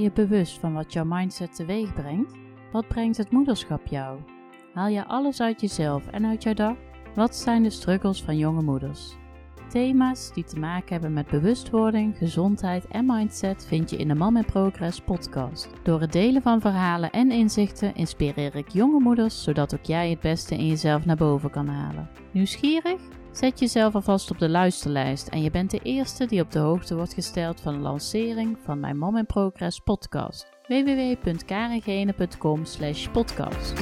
je bewust van wat jouw mindset teweeg brengt? Wat brengt het moederschap jou? Haal je alles uit jezelf en uit jouw dag? Wat zijn de struggles van jonge moeders? Thema's die te maken hebben met bewustwording, gezondheid en mindset vind je in de Mom in Progress podcast. Door het delen van verhalen en inzichten inspireer ik jonge moeders zodat ook jij het beste in jezelf naar boven kan halen. Nieuwsgierig? Zet jezelf alvast op de luisterlijst en je bent de eerste die op de hoogte wordt gesteld van de lancering van mijn Mom in Progress podcast www.karengene.com podcast.